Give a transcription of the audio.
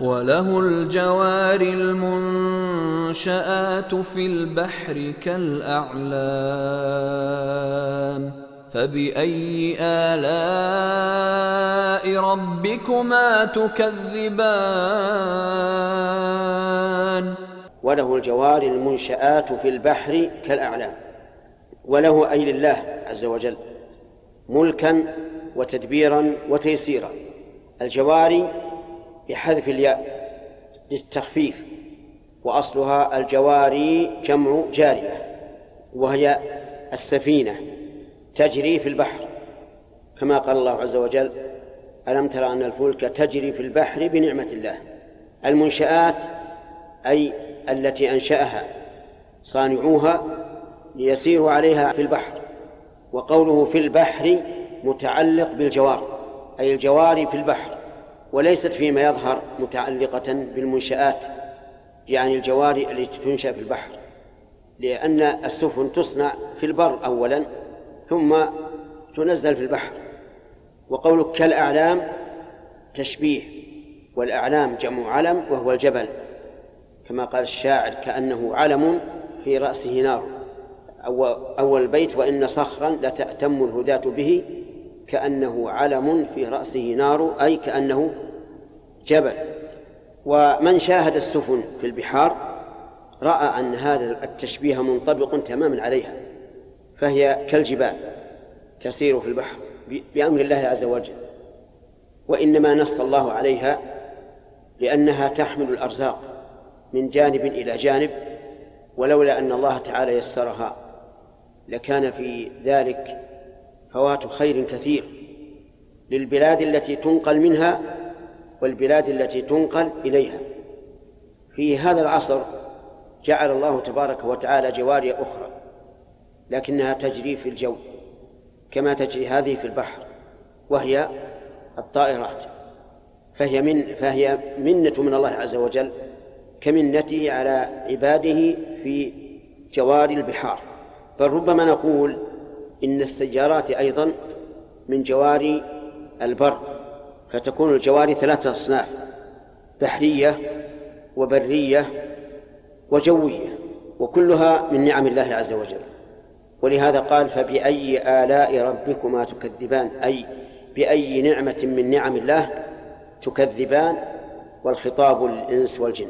وله الجوار المنشآت في البحر كالأعلام. فبأي آلاء ربكما تكذبان؟ وله الجوار المنشآت في البحر كالأعلام. وله أي لله عز وجل؟ ملكا وتدبيرا وتيسيرا. الجواري بحذف الياء للتخفيف وأصلها الجواري جمع جارية وهي السفينة تجري في البحر. كما قال الله عز وجل ألم ترى أن الفلك تجري في البحر بنعمة الله؟ المنشآت أي التي أنشأها صانعوها ليسيروا عليها في البحر وقوله في البحر متعلق بالجوار أي الجواري في البحر. وليست فيما يظهر متعلقة بالمنشآت يعني الجواري التي تنشأ في البحر لأن السفن تصنع في البر أولا ثم تنزل في البحر. وقولك كالأعلام تشبيه والأعلام جمع علم وهو الجبل كما قال الشاعر كأنه علم في رأسه نار أول البيت وإن صخرا لتأتم الهداة به كأنه علم في رأسه نار أي كأنه جبل. ومن شاهد السفن في البحار رأى أن هذا التشبيه منطبق تماما عليها فهي كالجبال تسير في البحر بأمر الله عز وجل. وإنما نص الله عليها لأنها تحمل الأرزاق من جانب إلى جانب ولولا أن الله تعالى يسرها لكان في ذلك فوات خير كثير للبلاد التي تنقل منها والبلاد التي تنقل إليها. في هذا العصر جعل الله تبارك وتعالى جواري أخرى لكنها تجري في الجو كما تجري هذه في البحر وهي الطائرات. فهي من فهي منة من الله عز وجل كمنته على عباده في جوار البحار. بل ربما نقول إن السيارات أيضا من جوار البر فتكون الجواري ثلاثة أصناف بحرية وبرية وجوية وكلها من نعم الله عز وجل. ولهذا قال فبأي آلاء ربكما تكذبان؟ أي بأي نعمة من نعم الله تكذبان؟ والخطاب للإنس والجن.